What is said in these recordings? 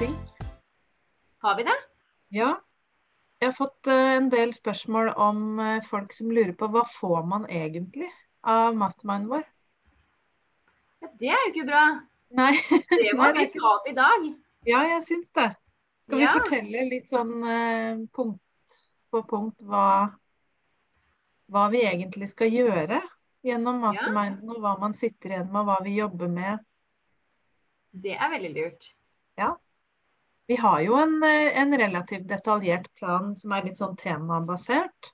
ting. Har vi det? Ja. Jeg har fått eh, en del spørsmål om eh, folk som lurer på hva får man egentlig av masterminden vår? Ja, det er jo ikke bra. Nei. Det vi ta opp i dag. Ja, jeg syns det. Skal vi Ja. fortelle litt sånn eh, punkt på punkt hva, hva vi egentlig skal gjøre gjennom masterminden, og hva man sitter igjen med, og hva vi jobber med? Det er veldig lurt. Vi har jo en, eh, en relativt detaljert plan som er litt sånn temabasert.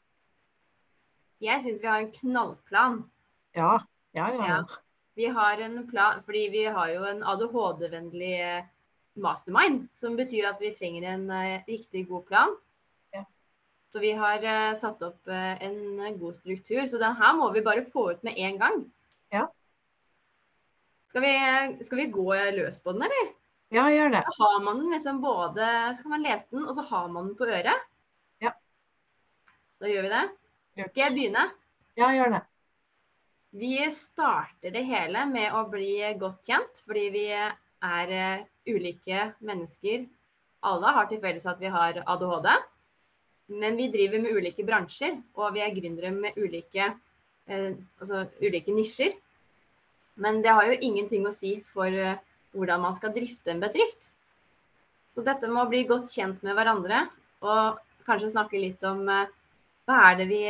Jeg syns vi har en knallplan. Ja, ja, ja. Ja. Vi har en plan, fordi vi har jo en ADHD-vennlig eh, mastermind, som betyr at vi trenger en uh, riktig god plan. Ja. Så vi har uh, satt opp uh, en god struktur, så den her må vi bare få ut med en gang. Ja. Skal vi, skal vi gå løs på den, eller? Ja, gjør det. Da har man den liksom både Så kan man lese den, og så har man den på øret. Ja. Da gjør vi det. Skal jeg begynne? Ja, gjør det. Vi starter det hele med å bli godt kjent, fordi vi er eh, ulike mennesker. Alle har til felles at vi har ADHD, men vi driver med ulike bransjer, og vi er gründere med ulike, eh, altså ulike nisjer. Men det har jo ingenting å si for eh, hvordan man skal drifte en bedrift. Så dette med å bli godt kjent med hverandre, og kanskje snakke litt om eh, hva er det vi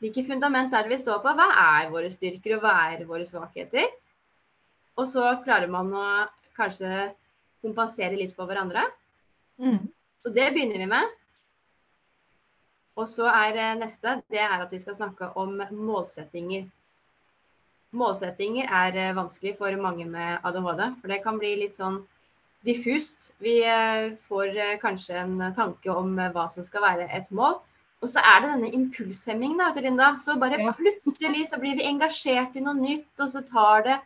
hvilke fundament er det vi står på? Hva er våre styrker, og hva er våre svakheter? Og så klarer man å kanskje kompensere litt for hverandre. Mm. Så det begynner vi med. Og så er eh, neste det er at vi skal snakke om målsettinger. Målsettinger er eh, vanskelig for mange med ADHD, for det kan bli litt sånn diffust. Vi eh, får eh, kanskje en tanke om hva som skal være et mål. Og så er det denne impulshemmingen, da, Linda. Så bare plutselig så blir vi engasjert i noe nytt, og så tar det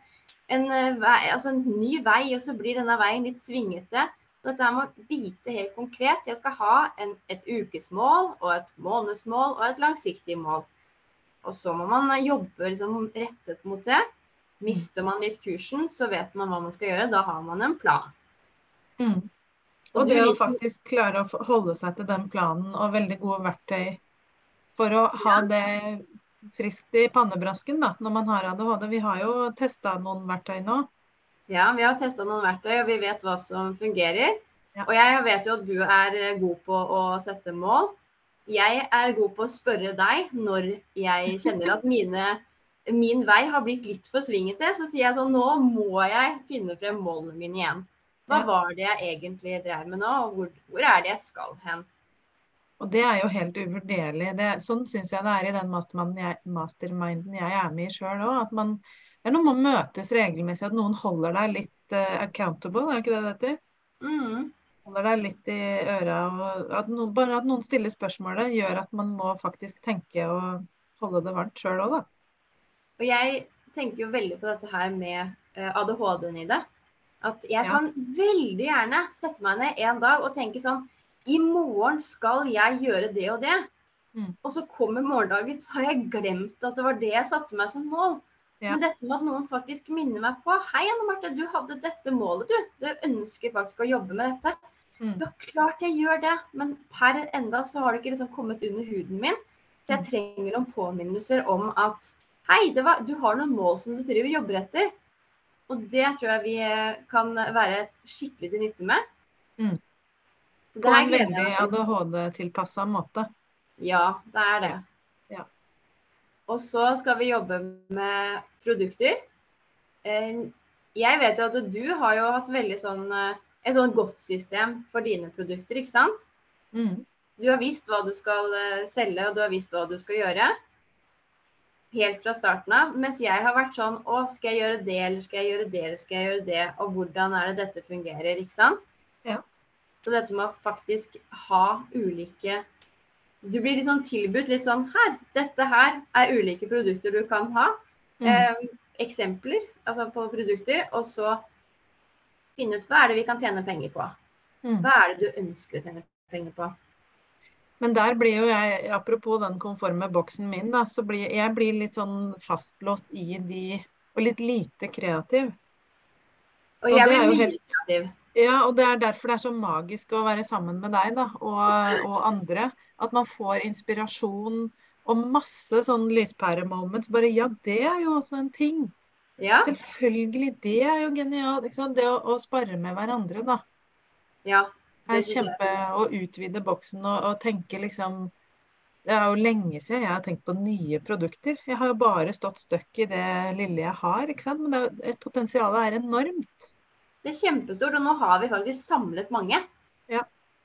en, vei, altså en ny vei, og så blir denne veien litt svingete. Så dette med å vite helt konkret. Jeg skal ha en, et ukesmål, og et månedsmål og et langsiktig mål. Og så må man eh, jobbe liksom, rettet mot det. Mister man litt kursen, så vet man hva man skal gjøre. Da har man en plan. Mm. Og Og det å faktisk klare å holde seg til den planen og veldig gode verktøy for å ha Ja. det friskt i pannebrasken da, når man har ADHD. Vi har jo testa noen verktøy nå. Ja, vi har testa noen verktøy, og vi vet hva som fungerer. Ja. Og jeg vet jo at du er eh, god på å sette mål. Jeg er god på å spørre deg når jeg kjenner at mine, min vei har blitt litt for svingete. Så sier jeg sånn Nå må jeg finne frem målene mine igjen. Hva var det jeg egentlig drev med nå, og hvor, hvor er det jeg skal hen? Og det er jo helt uvurderlig. Det, sånn syns jeg det er i den jeg, masterminden jeg er med i sjøl òg. At man det er noe med å møtes regelmessig, at noen holder deg litt uh, accountable, er det ikke det det heter? Mm. Holder deg litt i øra. Og at noen, bare at noen stiller spørsmålet, gjør at man må faktisk tenke og holde det varmt sjøl òg, da. Og jeg tenker jo veldig på dette her med eh, ADHD-en i det. At jeg Ja. kan veldig gjerne sette meg ned en dag og tenke sånn I morgen skal jeg gjøre det og det. Mm. Og så kommer morgendagen, så har jeg glemt at det var det jeg satte meg som mål. Ja. Men dette med at noen faktisk minner meg på Hei, Anne Marte, du hadde dette målet, du. Du ønsker faktisk å jobbe med dette. Mm. Ja, klart jeg gjør det, men per enda så har det ikke liksom kommet under huden min. Så jeg Mm. trenger noen påminnelser om at hei, det var, du har noen mål som du driver jobber etter. Og det tror jeg vi eh, kan være skikkelig til nytte med. Mm. På en veldig. ADHD-tilpassa måte. Ja, det er det. Ja. Og så skal vi jobbe med produkter. Eh, Jeg vet jo at du har jo hatt veldig sånn, eh, et sånn godt system for dine produkter, ikke sant? Mm. Du har visst hva du skal eh, selge, og du har visst hva du skal gjøre. Helt fra starten av. Mens jeg har vært sånn Å, skal jeg gjøre det, eller skal jeg gjøre det, eller skal jeg gjøre det? Og hvordan er det dette fungerer, ikke sant? Ja. Så dette med å faktisk ha ulike Du blir liksom tilbudt litt sånn Her, dette her er ulike produkter du kan ha. Mm. Eh, eksempler altså på produkter, og så finne ut hva er det vi kan tjene penger på. Mm. Hva er det du ønsker å tjene penger på? Men der blir jo jeg, apropos den konforme boksen min, da, så blir jeg blir litt sånn fastlåst i de Og litt lite kreativ. Og jeg blir mye helt- kreativ. Ja, og det er derfor det er så magisk å være sammen med deg da, og, og andre. At man får inspirasjon og masse sånn lyspæremoments. Bare ja, det er jo også en ting. Ja, Selvfølgelig, det er jo genialt. Det å, å spare med hverandre, da. ja. Det er kjempe å utvide boksen og, og tenke liksom Det er jo lenge siden jeg har tenkt på nye produkter. Jeg har jo bare stått støkk i det lille jeg har, ikke sant. Men det, potensialet er enormt. Det er kjempestort, og nå har vi faktisk samlet mange Ja.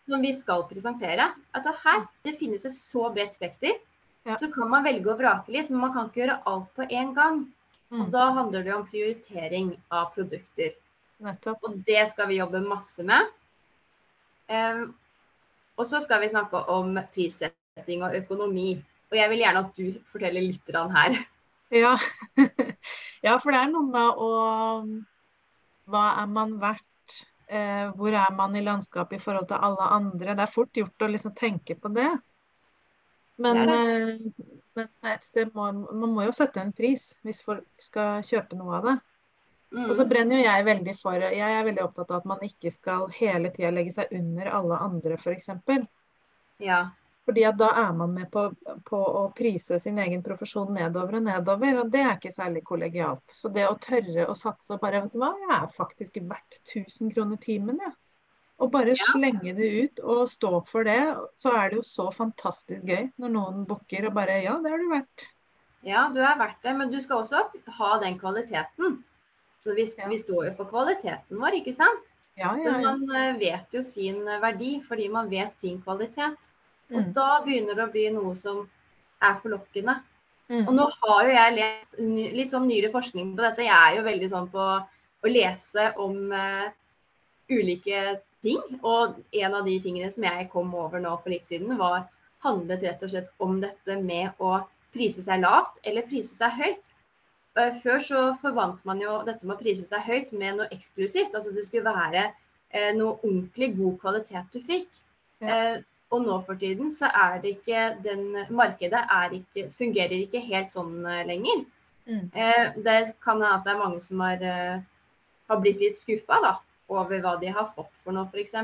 som vi skal presentere. At det her det finnes et så bredt spekter. Ja. Så kan man velge å vrake litt, men man kan ikke gjøre alt på en gang. Og Mm, da handler det om prioritering av produkter. nettopp. Og det skal vi jobbe masse med. Um, og så skal vi snakke om prissetting og økonomi. Og jeg vil gjerne at du forteller litt her. Ja. ja, for det er noe med å Hva er man verdt? Eh, hvor er man i landskapet i forhold til alle andre? Det er fort gjort å liksom tenke på det. Men, Det eh, men et sted må, man må jo sette en pris hvis folk skal kjøpe noe av det. Og så Mm. brenner jo jeg veldig for Jeg er veldig opptatt av at man ikke skal hele tida legge seg under alle andre, f.eks. For Ja. fordi at da er man med på, på å prise sin egen profesjon nedover og nedover, og det er ikke særlig kollegialt. Så det å tørre å satse og bare Vet du hva, jeg er faktisk verdt 1000 kroner timen, jeg. Og bare slenge det ut og stå for det, så er det jo så fantastisk gøy når noen booker og bare Ja, det har du vært. ja, du er verdt det, men du skal også ha den kvaliteten. Så vi, Ja. vi står jo for kvaliteten vår, ikke sant? Ja, Så ja, ja. man eh, vet jo sin eh, verdi fordi man vet sin kvalitet. Og Mm. da begynner det å bli noe som er forlokkende. Mm. Og nå har jo jeg lest litt sånn nyere forskning på dette. Jeg er jo veldig sånn på å lese om uh, ulike ting. Og en av de tingene som jeg kom over nå for litt siden, var handlet rett og slett om dette med å prise seg lavt eller prise seg høyt. Eh, Før så forvant man jo dette med å prise seg høyt med noe eksklusivt. Altså det skulle være eh, noe ordentlig god kvalitet du fikk. Ja. Eh, og nå for tiden så er det ikke den Markedet er ikke, fungerer ikke helt sånn lenger. Mm. Eh, det kan hende at det er mange som har, har blitt litt skuffa da, over hva de har fått for noe, f.eks.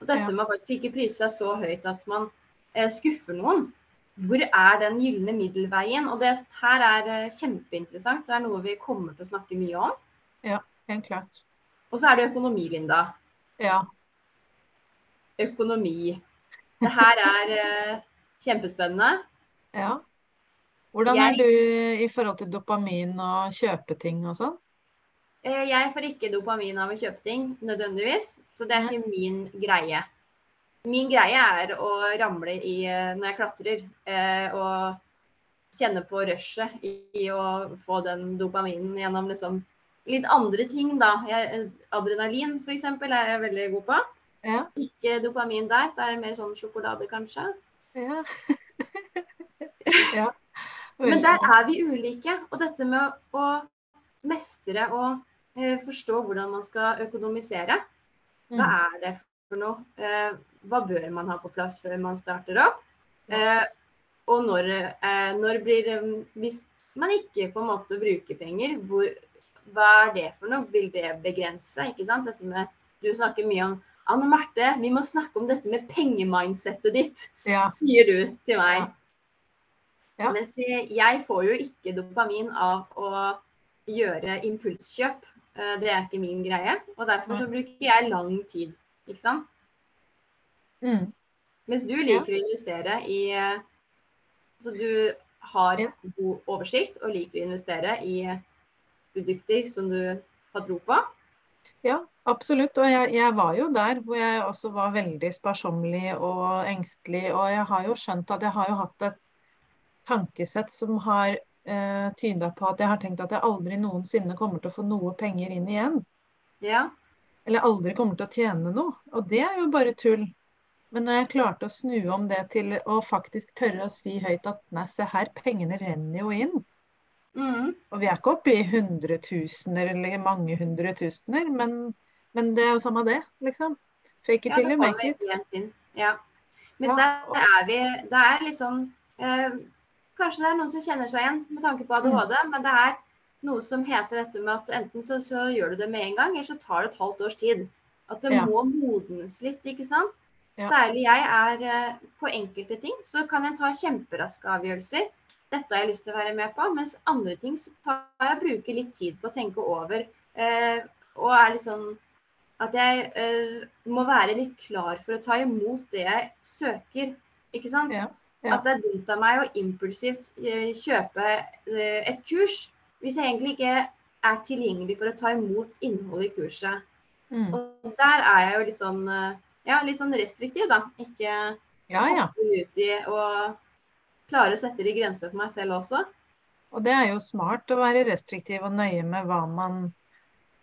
Og dette Ja. med faktisk ikke prise seg så høyt at man eh, skuffer noen. Hvor er den gylne middelveien? Og det her er eh, kjempeinteressant. Det er noe vi kommer til å snakke mye om. Ja, Helt klart. Og så er det økonomi, Linda. Ja. Økonomi. Det her er eh, kjempespennende. ja. Hvordan er du i forhold til dopamin og kjøpeting og sånn? Eh, Jeg får ikke dopamin av å kjøpe ting, nødvendigvis. Så det er ikke min greie. Min greie er å ramle i eh, når jeg klatrer, eh, og kjenne på rushet i, å få den dopaminen gjennom liksom litt andre ting, da. Jeg, adrenalin f.eks. er jeg veldig god på. Ja. Ikke dopamin der. Det er mer sånn sjokolade, kanskje. Ja. ja. Men der er vi ulike. Og dette med å mestre og eh, forstå hvordan man skal økonomisere, hva Mm. er det for noe? Eh, hva bør man ha på plass før man starter opp? Eh, og når, eh, når blir Hvis man ikke på en måte bruker penger, hvor, hva er det for noe? Vil det begrense? ikke sant? Dette med, du snakker mye om Anne Marte, vi må snakke om dette med pengemindsettet ditt, Ja. sier du til meg. Ja. Mens jeg får jo ikke dopamin av å gjøre impulskjøp. Eh, Det er ikke min greie. Og derfor så bruker jeg lang tid. Ikke sant? Mm. Mens du liker å investere i eh, Så du har Ja. god oversikt og liker å investere i produkter som du har tro på. Ja, absolutt. Og jeg, jeg var jo der hvor jeg også var veldig sparsommelig og engstelig. Og jeg har jo skjønt at jeg har jo hatt et tankesett som har eh, tyda på at jeg har tenkt at jeg aldri noensinne kommer til å få noe penger inn igjen. Ja. Eller aldri kommer til å tjene noe. Og det er jo bare tull. Men når jeg klarte å snu om det til å faktisk tørre å si høyt at nei, se her, pengene renner jo inn. Mm. Og vi er ikke oppe i hundretusener eller mange hundretusener, men, men det er jo samme det, liksom. Fake it Ja, till you make it. Ja. Men Ja, der er vi Det er litt sånn eh, Kanskje det er noen som kjenner seg igjen med tanke på ADHD, Mm. men det er noe som heter dette med at enten så, så gjør du det med en gang, eller så tar det et halvt års tid. At det Ja. må modnes litt, ikke sant. Ja. Særlig jeg er eh, på enkelte ting, så kan jeg ta kjemperaske avgjørelser. Dette har jeg lyst til å være med på. Mens andre ting så tar jeg bruker litt tid på å tenke over. Eh, og er litt sånn at jeg eh, må være litt klar for å ta imot det jeg søker. Ikke sant? Ja, ja. At det er dumt av meg å impulsivt eh, kjøpe eh, et kurs hvis jeg egentlig ikke er tilgjengelig for å ta imot innholdet i kurset. Mm. Og der er jeg jo litt sånn, eh, ja, litt sånn restriktiv, da. Ikke Ja, ja. ut i å klare å sette de grenser for meg selv også. Og det er jo smart å være restriktiv og nøye med hva man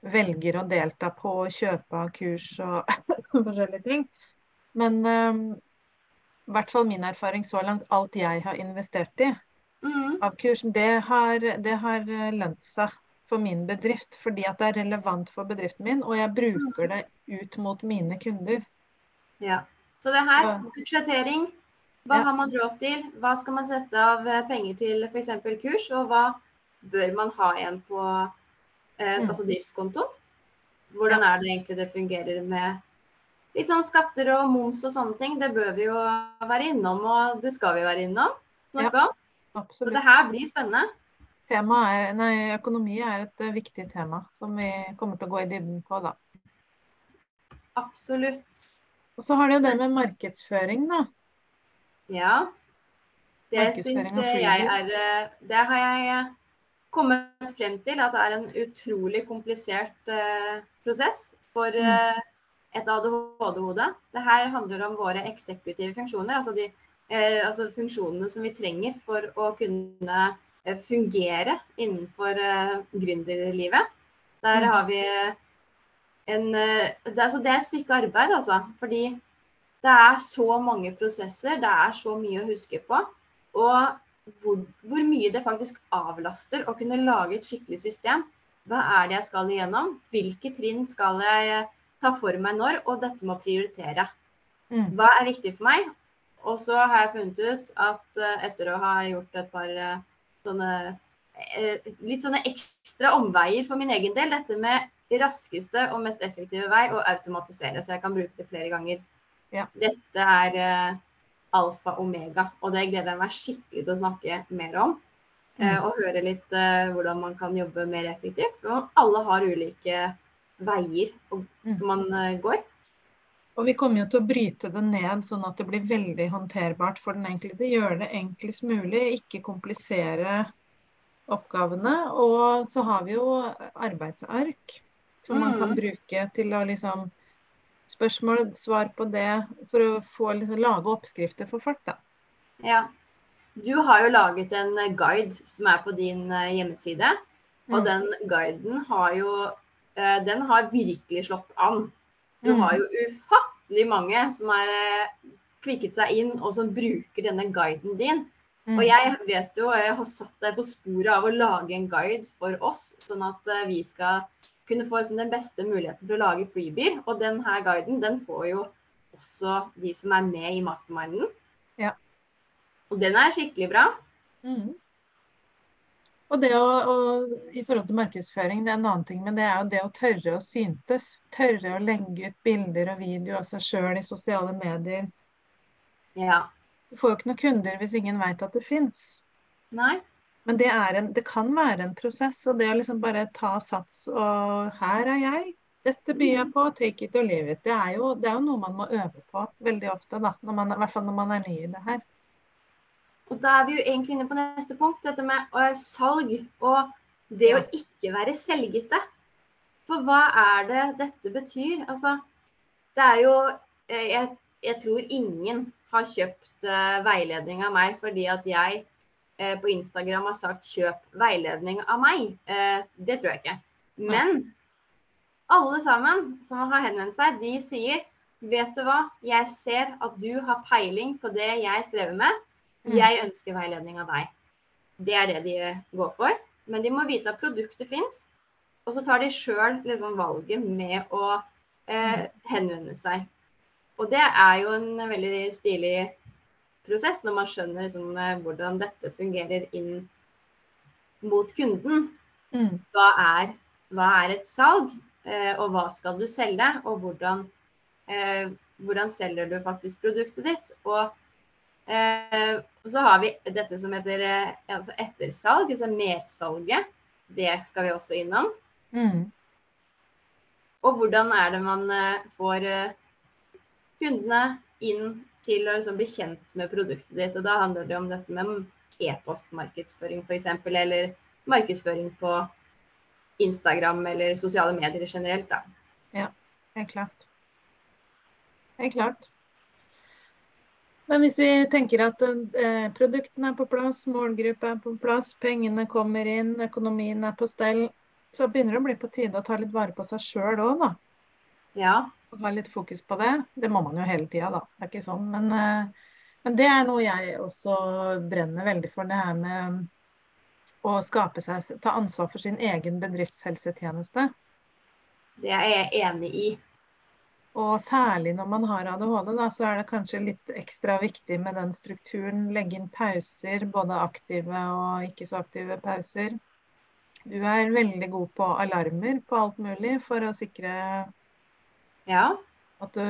velger å delta på kjøpe av kurs og forskjellige ting. Men i hvert fall min erfaring så langt, alt jeg har investert i Mm, av kurs, det har, det har eh, lønt seg for min bedrift. Fordi at det er relevant for bedriften min, og jeg bruker det ut mot mine kunder. ja. Så det her, budsjettering. Hva Ja. har man råd til? Hva skal man sette av eh, penger til f.eks. kurs? Og hva bør man ha igjen på eh, Mm. altså driftskontoen? Hvordan er det egentlig det fungerer med litt sånn skatter og moms og sånne ting? Det bør vi jo være innom, og det skal vi være innom. Snakke om. Så Absolutt. det her blir spennende. Tema er, nei, økonomi er et eh, viktig tema som vi kommer til å gå i dybden på, da. Absolutt. Og så har du jo det med markedsføring, da. Ja. Det syns jeg er eh, Det har jeg eh, kommet frem til at det er en utrolig komplisert uh, prosess for Mm. Et ADHD-hode. Det her handler om våre eksekutive funksjoner, altså de eh, altså funksjonene som vi trenger for å kunne eh, fungere innenfor eh, gründerlivet. Der Mm. har vi en eh, det, altså, det er et stykke arbeid, altså. Fordi det er så mange prosesser, det er så mye å huske på. Og hvor, hvor mye det faktisk avlaster å kunne lage et skikkelig system. Hva er det jeg skal igjennom? Hvilke trinn skal jeg ta for meg når? Og dette med å prioritere. Mm. Hva er viktig for meg? Og så har jeg funnet ut at eh, etter å ha gjort et par eh, sånne eh, litt sånne ekstra omveier for min egen del, dette med raskeste og mest effektive vei å automatisere, så jeg kan bruke det flere ganger. Ja. Dette er alfa omega, og det gleder jeg meg skikkelig til å snakke mer om. Mm. og høre litt hvordan man kan jobbe mer effektivt. For alle har ulike veier Mm. som man eh, går. Og vi kommer jo til å bryte det ned sånn at det blir veldig håndterbart for den enkelte. Gjøre det enklest mulig, ikke komplisere oppgavene. Og så har vi jo arbeidsark som man kan Mm. bruke til å liksom Spørsmål, svar på det, for å få liksom lage oppskrifter for folk, da. Ja. Du har jo laget en guide som er på din eh, hjemmeside. Og Mm. den guiden har jo Den har virkelig slått an. Du Mm. har jo ufattelig mange som har eh, klikket seg inn, og som bruker denne guiden din. Mm. Og jeg vet jo, jeg har satt deg på sporet av å lage en guide for oss, sånn at eh, vi skal kunne få liksom, den beste muligheten til å lage freebier. Og denne guiden den får jo også de som er med i masterminden. Ja. Og den er skikkelig bra. Mm. Og det å, å, I forhold til markedsføring, det er en annen ting, men det er jo det å tørre å syntes. Tørre å legge ut bilder og video av seg sjøl i sosiale medier. Ja. Du får jo ikke noen kunder hvis ingen veit at du fins. Men det, er en, det kan være en prosess, og det å liksom bare ta sats og Her er jeg. Dette byr jeg på. Take it or leave it. Det er jo, det er jo noe man må øve på veldig ofte, da. Når man, I hvert fall når man er ny i det her. Og da er vi jo egentlig inne på neste punkt, dette med salg og det å ikke være selgete. For hva er det dette betyr? Altså, det er jo eh, Jeg, jeg tror ingen har kjøpt uh, veiledning av meg fordi at jeg uh, på Instagram har sagt 'kjøp veiledning av meg'. Uh, det tror jeg ikke. Men alle sammen som har henvendt seg, de sier 'vet du hva, jeg ser at du har peiling på det jeg strever med'. Mm. Jeg ønsker veiledning av deg. Det er det de går for. Men de må vite at produktet fins. Og så tar de sjøl liksom valget med å eh, henvende seg. Og det er jo en veldig stilig prosess når man skjønner liksom, eh, hvordan dette fungerer inn mot kunden. Mm. Hva er, hva er et salg? eh, og hva skal du selge, og hvordan, eh, hvordan selger du faktisk produktet ditt. Og, eh, og, så har vi dette som heter eh, altså ettersalg, altså mersalget. Det skal vi også innom. Mm. Og hvordan er det man eh, får kundene inn til å liksom bli kjent med produktet ditt. Og da handler det om dette med e-postmarkedsføring f.eks. Eller markedsføring på Instagram eller sosiale medier generelt. Da. Ja, helt klart. Helt klart. Men hvis vi tenker at eh, produktene er på plass, målgruppa er på plass, pengene kommer inn, økonomien er på stell, så begynner det å bli på tide å ta litt vare på seg sjøl òg, da. Ja. Og ha litt fokus på det. Det må man jo hele tida, da. Det er ikke sånn. Men, eh, men det er noe jeg også brenner veldig for. Det her med å skape seg, ta ansvar for sin egen bedriftshelsetjeneste. Det er jeg enig i. Og særlig når man har ADHD, da, så er det kanskje litt ekstra viktig med den strukturen. Legge inn pauser, både aktive og ikke så aktive pauser. Du er veldig god på alarmer på alt mulig for å sikre ja. at du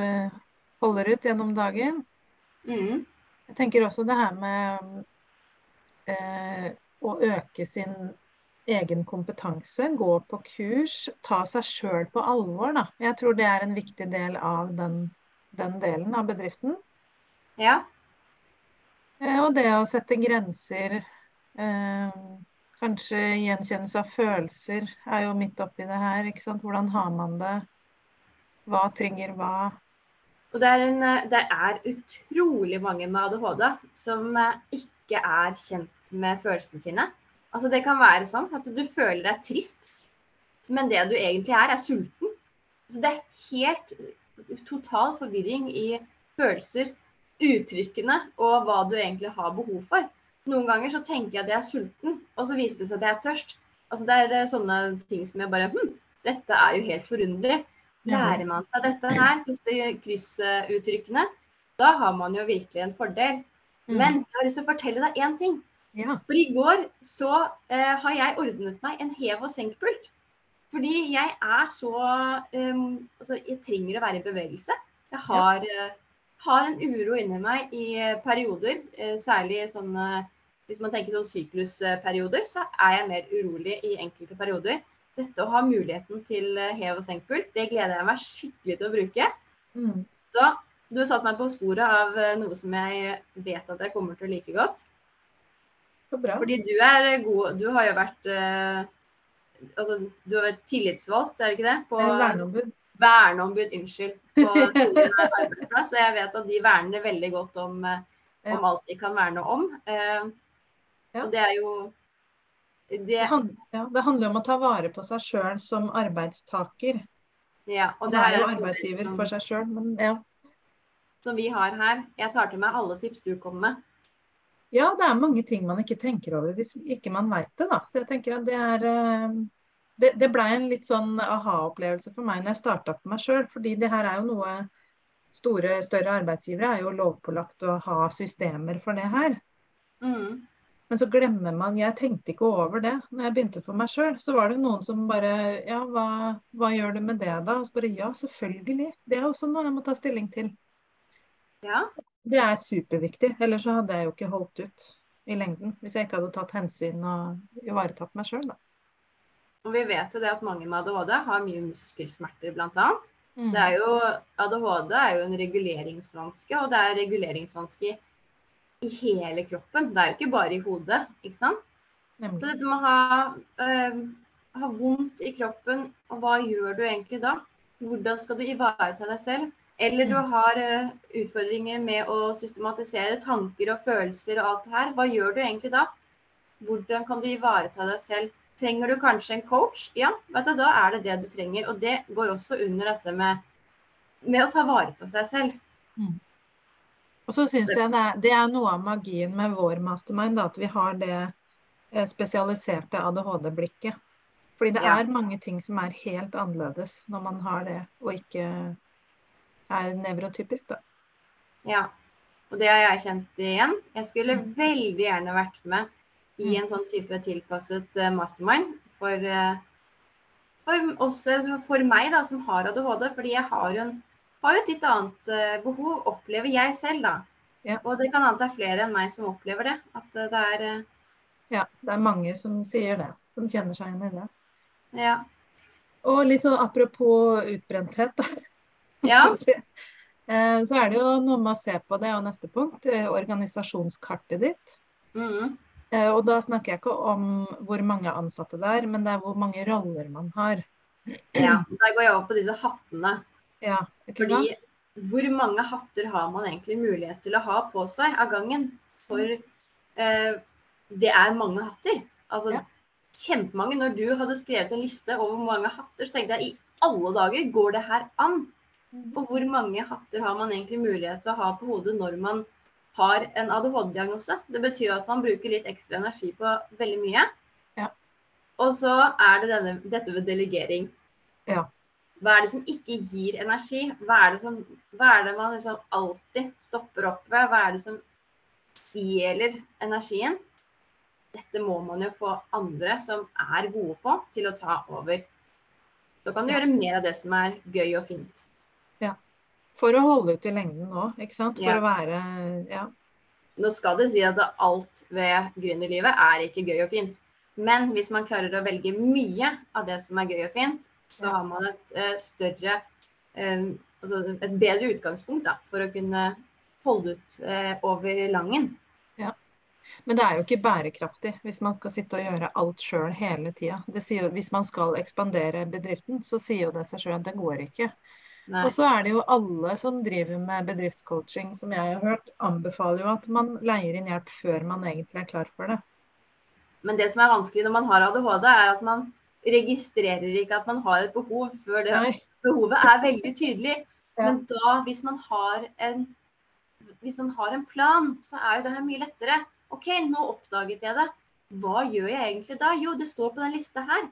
holder ut gjennom dagen. Mm. Jeg tenker også det her med eh, å øke sin egen kompetanse, gå på kurs, ta seg sjøl på alvor. Da. Jeg tror det er en viktig del av den, den delen av bedriften. Ja. Eh, og det å sette grenser, eh, kanskje gjenkjennelse av følelser, er jo midt oppi det her. ikke sant? Hvordan har man det? Hva trenger hva? Og det er, en, det er utrolig mange med ADHD som eh, ikke er kjent med følelsene sine. Altså Det kan være sånn at du føler deg trist, men det du egentlig er, er sulten. Så det er helt total forvirring i følelser, uttrykkene og hva du egentlig har behov for. Noen ganger så tenker jeg at jeg er sulten, og så viser det seg at jeg er tørst. Altså Det er eh, sånne ting som jeg bare Hm, dette er jo helt forunderlig. Lærer man seg dette her, disse kryssuttrykkene, da har man jo virkelig en fordel. Mm. Men jeg har lyst til å fortelle deg én ting. Ja. For i går så eh, har jeg ordnet meg en hev- og senkpult. Fordi jeg er så um, Altså, jeg trenger å være i bevegelse. Jeg har, ja. uh, har en uro inni meg i perioder, uh, særlig sånn... Hvis man tenker sånn syklusperioder, så er jeg mer urolig i enkelte perioder. Dette å ha muligheten til hev- og senkpult, det gleder jeg meg skikkelig til å bruke. Mm. Da, du har satt meg på sporet av noe som jeg vet at jeg kommer til å like godt. Så bra. Fordi du er god Du har jo vært eh, Altså, du har vært tillitsvalgt, er det ikke det? På, verneombud. Verneombud, unnskyld. På arbeidsplass. Og jeg vet at de verner veldig godt om, eh, om ja. alt de kan verne om. Eh, ja. Og det er jo det, det, handler, ja, det handler om å ta vare på seg sjøl som arbeidstaker. Ja, og det er jo arbeidsgiver som, for seg sjøl, men ja. Som vi har her. Jeg tar til meg alle tips du kommer med. Ja, det er mange ting man ikke tenker over hvis ikke man veit det, da. Så jeg tenker at det er eh, Det, det blei en litt sånn aha-opplevelse for meg når jeg starta for meg sjøl. Fordi det her er jo noe store, større arbeidsgivere er jo lovpålagt å ha systemer for det her. Mm. Men så glemmer man Jeg tenkte ikke over det når jeg begynte for meg sjøl. Så var det noen som bare Ja, hva, hva gjør du med det da? Og så bare Ja, selvfølgelig. Det er også noe jeg må ta stilling til. Ja. Det er superviktig. Ellers så hadde jeg jo ikke holdt ut i lengden. Hvis jeg ikke hadde tatt hensyn og ivaretatt meg sjøl, da. Og vi vet jo det at mange med ADHD har mye muskelsmerter, bl.a. Mm. Det er jo, ADHD er jo en reguleringsvanske, og det er reguleringsvanske i hele kroppen. Det er jo ikke bare i hodet, ikke sant. Nemlig. Så dette med å ha, øh, ha vondt i kroppen, og hva gjør du egentlig da? Hvordan skal du ivareta deg selv? Eller du mm. har uh, utfordringer med å systematisere tanker og følelser og alt det her. Hva gjør du egentlig da? Hvordan kan du ivareta deg selv? Trenger du kanskje en coach? Ja, vet du, da er det det du trenger. Og det går også under dette med, med å ta vare på seg selv. Mm. Og så syns jeg det er, det er, noe av magien med vår mastermind, da, at vi har det eh, spesialiserte ADHD-blikket. Fordi det ja. er mange ting som er helt annerledes når man har det, og ikke er nevrotypisk, da. Ja, og det har jeg kjent igjen. Jeg skulle mm. veldig gjerne vært med i mm. en sånn type tilpasset uh, mastermind for, uh, for, også, for meg da, som har ADHD, fordi jeg har jo, en, har jo et litt annet uh, behov, opplever jeg selv, da. Ja. Og det kan hende det er flere enn meg som opplever det. At det er. Ja, det er mange som sier det. Som kjenner seg igjen i det. Ja. Og litt sånn apropos utbrenthet, da. Ja. så er det jo noe med å se på det, og neste punkt, organisasjonskartet ditt. Mm. Eh, og da snakker jeg ikke om hvor mange ansatte det er, men det er hvor mange roller man har. Ja, der går jeg over på disse hattene. Ja, ikke Fordi sant? hvor mange hatter har man egentlig mulighet til å ha på seg av gangen? For eh, det er mange hatter. Altså ja. kjempemange. Når du hadde skrevet en liste over mange hatter, så tenkte jeg i alle dager, går det her an? Og hvor mange hatter har man egentlig mulighet til å ha på hodet når man har en ADHD-diagnose. Det betyr at man bruker litt ekstra energi på veldig mye. Ja. Og så er det denne, dette ved delegering. Ja. Hva er det som ikke gir energi? Hva er det, som, hva er det man liksom alltid stopper opp ved? Hva er det som stjeler energien? Dette må man jo få andre som er gode på, til å ta over. Så kan du ja. gjøre mer av det som er gøy og fint. For å holde ut i lengden òg, ikke sant. For ja. å være Ja. Nå skal det si at alt ved gründerlivet er ikke gøy og fint. Men hvis man klarer å velge mye av det som er gøy og fint, så har man et uh, større uh, Altså et bedre utgangspunkt da, for å kunne holde ut uh, over langen. Ja. Men det er jo ikke bærekraftig hvis man skal sitte og gjøre alt sjøl hele tida. Hvis man skal ekspandere bedriften, så sier jo det seg sjøl at det går ikke. Og så er det jo alle som driver med bedriftscoaching, som jeg har hørt, anbefaler jo at man leier inn hjelp før man egentlig er klar for det. Men det som er vanskelig når man har ADHD, er at man registrerer ikke at man har et behov før det Nei. behovet er veldig tydelig. Ja. Men da, hvis man, har en, hvis man har en plan, så er jo det her mye lettere. OK, nå oppdaget jeg det. Hva gjør jeg egentlig da? Jo, det står på den lista her.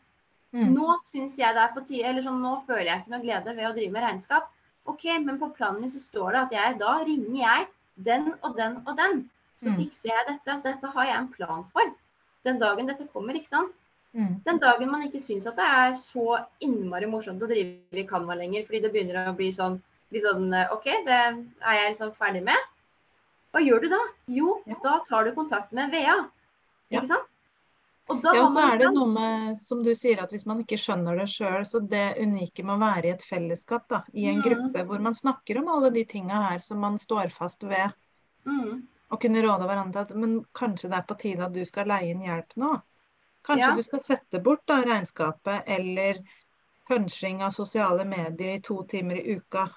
Mm. Nå syns jeg det er på tide, eller sånn, nå føler jeg ikke noe glede ved å drive med regnskap. OK, men på planen min så står det at jeg da ringer jeg den og den og den. Så mm. fikser jeg dette. Dette har jeg en plan for. Den dagen dette kommer, ikke sant. Mm. Den dagen man ikke syns at det er så innmari morsomt å drive i Canva lenger, fordi det begynner å bli sånn, bli sånn OK, det er jeg liksom ferdig med. Hva gjør du da? Jo, ja. da tar du kontakt med VEA. Ikke ja. sant? Ja, så er det noe med, som du sier, at hvis man ikke skjønner det sjøl, så det unike med å være i et fellesskap, da, i en mm. gruppe hvor man snakker om alle de tinga her som man står fast ved, mm. og kunne råde hverandre til at men kanskje det er på tide at du skal leie inn hjelp nå? Kanskje ja. du skal sette bort da regnskapet eller punching av sosiale medier i to timer i uka.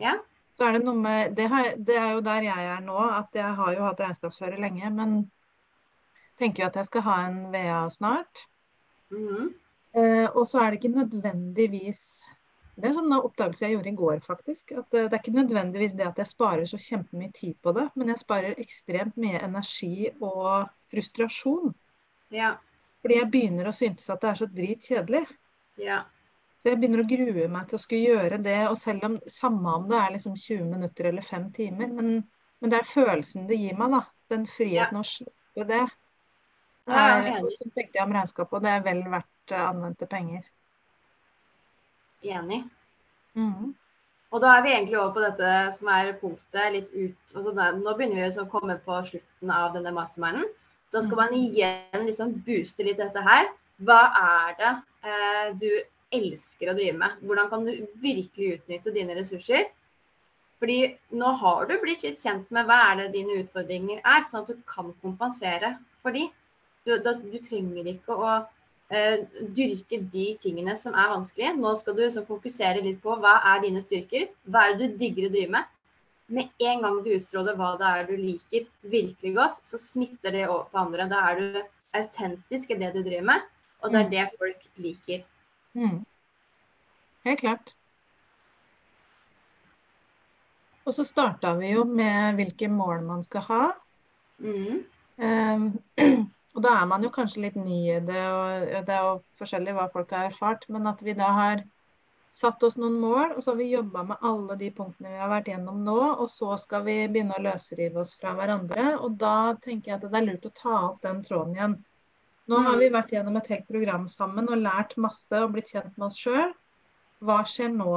Ja. Så er det noe med det, har, det er jo der jeg er nå, at jeg har jo hatt regnskapsfører lenge, men tenker jo at jeg skal ha en VA snart. Mm. Eh, og så er det ikke nødvendigvis Det er en sånn oppdagelse jeg gjorde i går, faktisk. At det, det er ikke nødvendigvis det at jeg sparer så kjempemye tid på det, men jeg sparer ekstremt mye energi og frustrasjon. Ja. Fordi jeg begynner å synes at det er så dritkjedelig. Ja. Så jeg begynner å grue meg til å skulle gjøre det, og selv om samme om det er liksom 20 minutter eller 5 timer, men, men det er følelsen det gir meg, da. Den friheten ja. å slippe det. Ja, jeg så tenkte jeg om regnskapet, og det er vel verdt uh, anvendte penger. Enig. Mm. Og da er vi egentlig over på dette som er punktet litt ut altså da, Nå begynner vi å komme på slutten av denne masterminden. Da skal man mm. igjen liksom booste litt dette her. Hva er det eh, du elsker å drive med? Hvordan kan du virkelig utnytte dine ressurser? Fordi nå har du blitt litt kjent med hva er det dine utfordringer er, sånn at du kan kompensere for de. Du, da, du trenger ikke å uh, dyrke de tingene som er vanskelige. Nå skal du så fokusere litt på hva er dine styrker, hva er det du digger å drive med. Med en gang du utstråler hva det er du liker virkelig godt, så smitter det over på andre. Da er du autentisk i det du driver med, og det er mm. det folk liker. Mm. Helt klart. Og så starta vi jo med hvilke mål man skal ha. Mm. Um, Og da er man jo kanskje litt ny i det, og det er jo forskjellig hva folk har erfart. Men at vi da har satt oss noen mål, og så har vi jobba med alle de punktene vi har vært gjennom nå. Og så skal vi begynne å løsrive oss fra hverandre. Og da tenker jeg at det er lurt å ta opp den tråden igjen. Nå har Mm. vi vært gjennom et helt program sammen og lært masse og blitt kjent med oss sjøl. Hva skjer nå?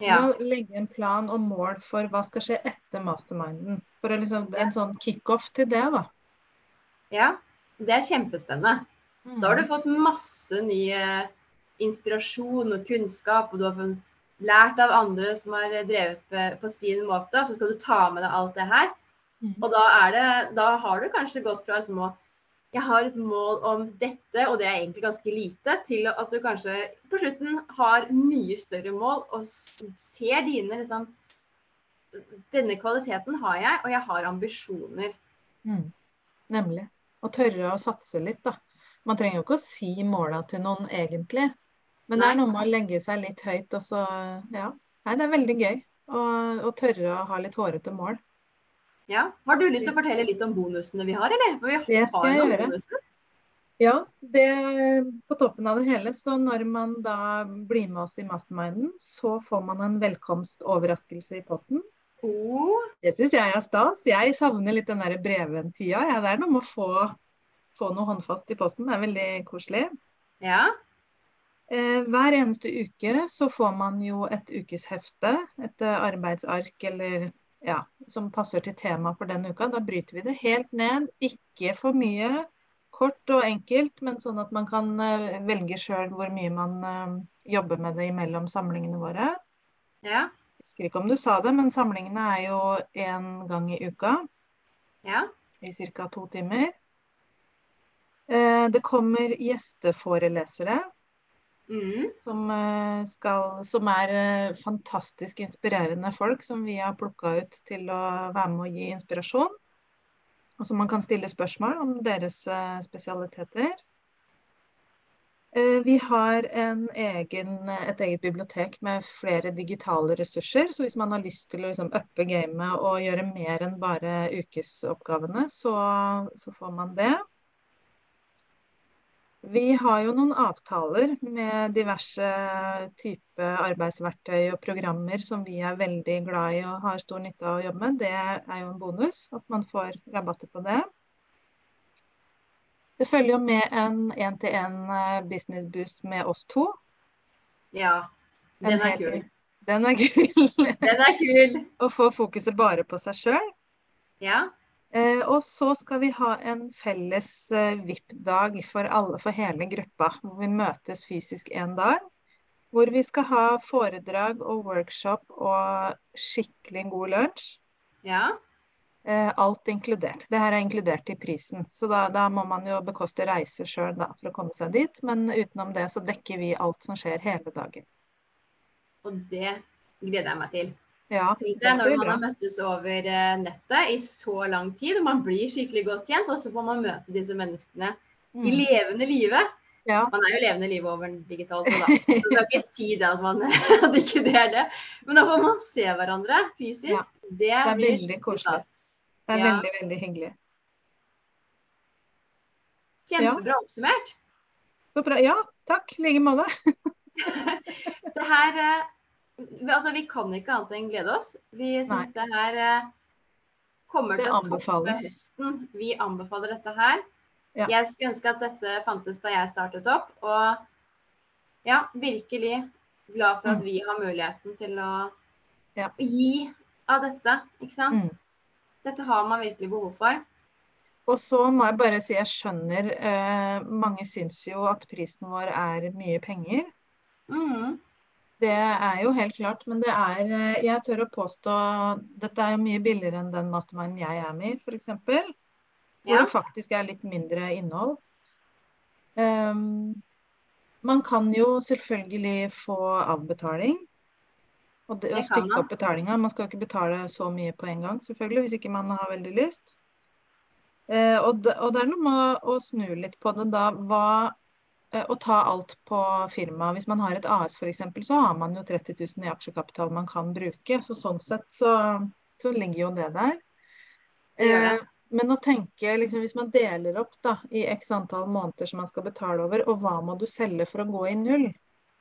Ja. Nå legge en plan og mål for hva skal skje etter masterminden. For liksom, en sånn kickoff til det, da. Ja. Det er kjempespennende. Da har du fått masse ny inspirasjon og kunnskap, og du har lært av andre som har drevet på, sin måte, og så skal du ta med deg alt det her. Mhm. Og da, er det, da har du kanskje gått fra liksom å jeg har et mål om dette, og det er egentlig ganske lite, til at du kanskje på slutten har mye større mål og ser dine liksom Denne kvaliteten har jeg, og jeg har ambisjoner. Mm. Nemlig. Og tørre å satse litt, da. Man trenger jo ikke å si måla til noen egentlig. Men det er noe med å legge seg litt høyt, og så Ja. Nei, det er veldig gøy å, å tørre å ha litt hårete mål. Ja. Har du lyst til å fortelle litt om bonusene vi har, eller? For vi Det skal jeg gjøre. Ja, det på toppen av det hele, så når man da blir med oss i masterminden, så får man en velkomstoverraskelse i posten. Oh, Det syns jeg er stas. Jeg savner litt den der brevvenntida. Ja, det er noe med å få, få noe håndfast i posten. Det er veldig koselig. ja. Eh, hver eneste uke så får man jo et ukeshefte, et eh, arbeidsark eller ja, som passer til temaet for den uka. Da bryter vi det helt ned. Ikke for mye. Kort og enkelt, men sånn at man kan eh, velge sjøl hvor mye man eh, jobber med det imellom samlingene våre. Ja. Jeg husker ikke om du sa det, men samlingene er jo én gang i uka Ja. i ca. to timer. Eh, Det kommer gjesteforelesere Mm. som, eh, skal, som er eh, fantastisk inspirerende folk som vi har plukka ut til å være med og gi inspirasjon. Og som man kan stille spørsmål om deres spesialiteter. Eh, Vi har en egen, et eget bibliotek med flere digitale ressurser. Så hvis man har lyst til å liksom uppe gamet og gjøre mer enn bare ukesoppgavene, så, så får man det. Vi har jo noen avtaler med diverse typer arbeidsverktøy og programmer som vi er veldig glad i og har stor nytte av å jobbe med. Det er jo en bonus at man får rabatter på det. Det følger jo med en én-til-én business boost med oss to. ja. Den er kul. Den er kul. Den er kul. Å få fokuset bare på seg sjøl. Ja. Eh, og så skal vi ha en felles eh, VIP-dag for alle, for hele gruppa. Hvor vi møtes fysisk en dag. Hvor vi skal ha foredrag og workshop og skikkelig god lunsj. Ja. Eh, alt inkludert. Det her er inkludert i prisen. Så da, da må man jo bekoste reise sjøl for å komme seg dit. Men utenom det så dekker vi alt som skjer hele dagen. Og det gleder jeg meg til. Ja, Tenk det deg når man har møttes over eh, nettet i så lang tid, og man blir skikkelig godt kjent, og så får man møte disse menneskene i Mm. levende live. Ja. Man er jo levende livet over digitalt så da. Så skal ikke si det at, man, at ikke det er det. Men da får man se hverandre fysisk. Ja. Det, er blir veldig koselig. Det er Ja. veldig, veldig hyggelig. Kjempebra oppsummert. Så bra. Ja, takk. I like måte. Det her eh, vi- Altså, vi kan ikke annet enn glede oss. Vi syns det her eh, kommer Det til å toppe høsten. Vi anbefaler dette her. Ja. Jeg skulle ønske at dette fantes da jeg startet opp. Og ja, virkelig glad for at Mm. vi har muligheten til å Ja. gi av dette. Ikke sant? Mm. Dette har man virkelig behov for. Og så må jeg bare si jeg skjønner eh, Mange syns jo at prisen vår er mye penger. Mm. Det er jo helt klart, men det er eh, Jeg tør å påstå Dette er jo mye billigere enn den masterminden jeg er med i, f.eks. Hvor Ja. det faktisk er litt mindre innhold. Um, man kan jo selvfølgelig få avbetaling. Og, det, kan stykke opp betalinga. Man skal jo ikke betale så mye på en gang, selvfølgelig, hvis ikke man har veldig lyst. Eh, og, det, og det er noe med å, å snu litt på det da. Hva, eh, å ta alt på firmaet. Hvis man har et AS f.eks., så har man jo 30 000 i aksjekapital man kan bruke. Så sånn sett så, så ligger jo det der. Eh, men å tenke, liksom, hvis man deler opp da, i x antall måneder som man skal betale over, og hva må du selge for å gå i null?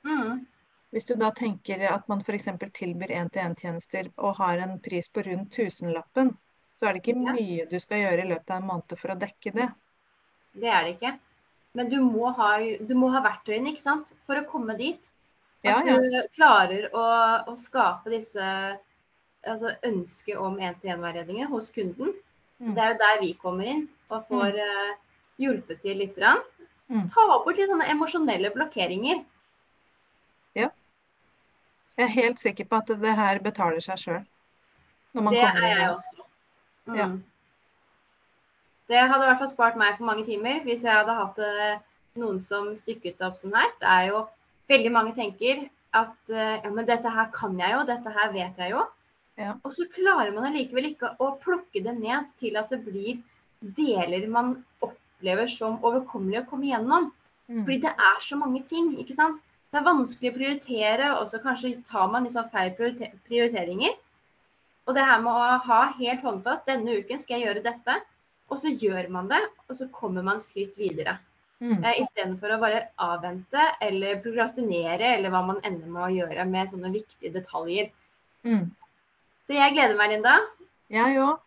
Mm. Hvis du da tenker at man f.eks. tilbyr én-til-én-tjenester og har en pris på rundt tusenlappen, så er det ikke Ja. mye du skal gjøre i løpet av en måned for å dekke det. Det er det ikke. Men du må ha, du må ha verktøyene ikke sant? for å komme dit. At ja. du klarer å, å skape disse altså ønsket om én-til-én-veiledninger hos kunden. Mm. Det er jo der vi kommer inn og får eh, hjulpet til litt. Mm. Ta bort litt sånne emosjonelle blokkeringer. Jeg er helt sikker på at det her betaler seg sjøl. Det er jeg også. Mm. Ja. Det hadde i hvert fall spart meg for mange timer hvis jeg hadde hatt eh, noen som stykket opp sånn her. Det er jo veldig mange tenker at eh, ja, men dette her kan jeg jo, dette her vet jeg jo. Ja. Og så klarer man allikevel ikke å plukke det ned til at det blir deler man opplever som overkommelig å komme gjennom. Mm. Fordi det er så mange ting, ikke sant. Det er vanskelig å prioritere, og så kanskje tar man liksom feil prioriteringer. Og det her med å ha helt håndfast denne uken skal jeg gjøre dette, og så gjør man det, og så kommer man skritt videre. Mm. Eh, Istedenfor å bare avvente eller prokrastinere, eller hva man ender med å gjøre med sånne viktige detaljer. Mm. Så jeg gleder meg, Linda. Jeg òg.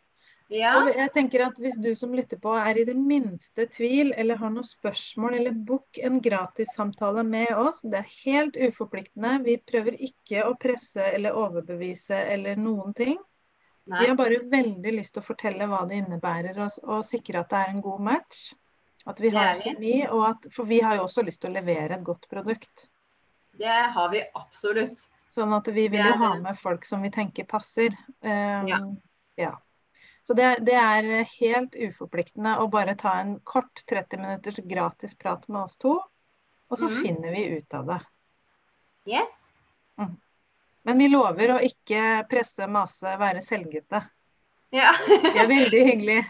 Ja. Og jeg tenker at Hvis du som lytter på er i det minste tvil eller har noen spørsmål, eller book en gratissamtale med oss. Det er helt uforpliktende. Vi prøver ikke å presse eller overbevise eller noen ting. Nei. Vi har bare veldig lyst til å fortelle hva det innebærer, og, og sikre at det er en god match. At vi har kjemi, og at, for vi har jo også lyst til å levere et godt produkt. Det har vi absolutt. Sånn at vi vil jo ha med folk som vi tenker passer. Um, Ja. ja. Så det, det er helt uforpliktende å bare ta en kort 30 minutters gratis prat med oss to, og så mm. finner vi ut av det. Yes. Men vi lover å ikke presse, mase, være selvgutte. Ja. det er veldig hyggelig.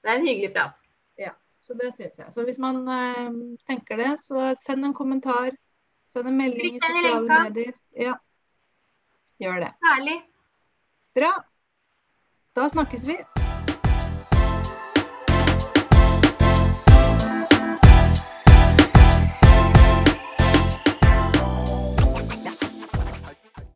Det er en hyggelig prat. Ja, Så det syns jeg. Så hvis man eh, tenker det, så send en kommentar. Send en melding i i sosiale lenka. medier. Ja. Gjør det. Herlig. Bra. Da snakkes vi.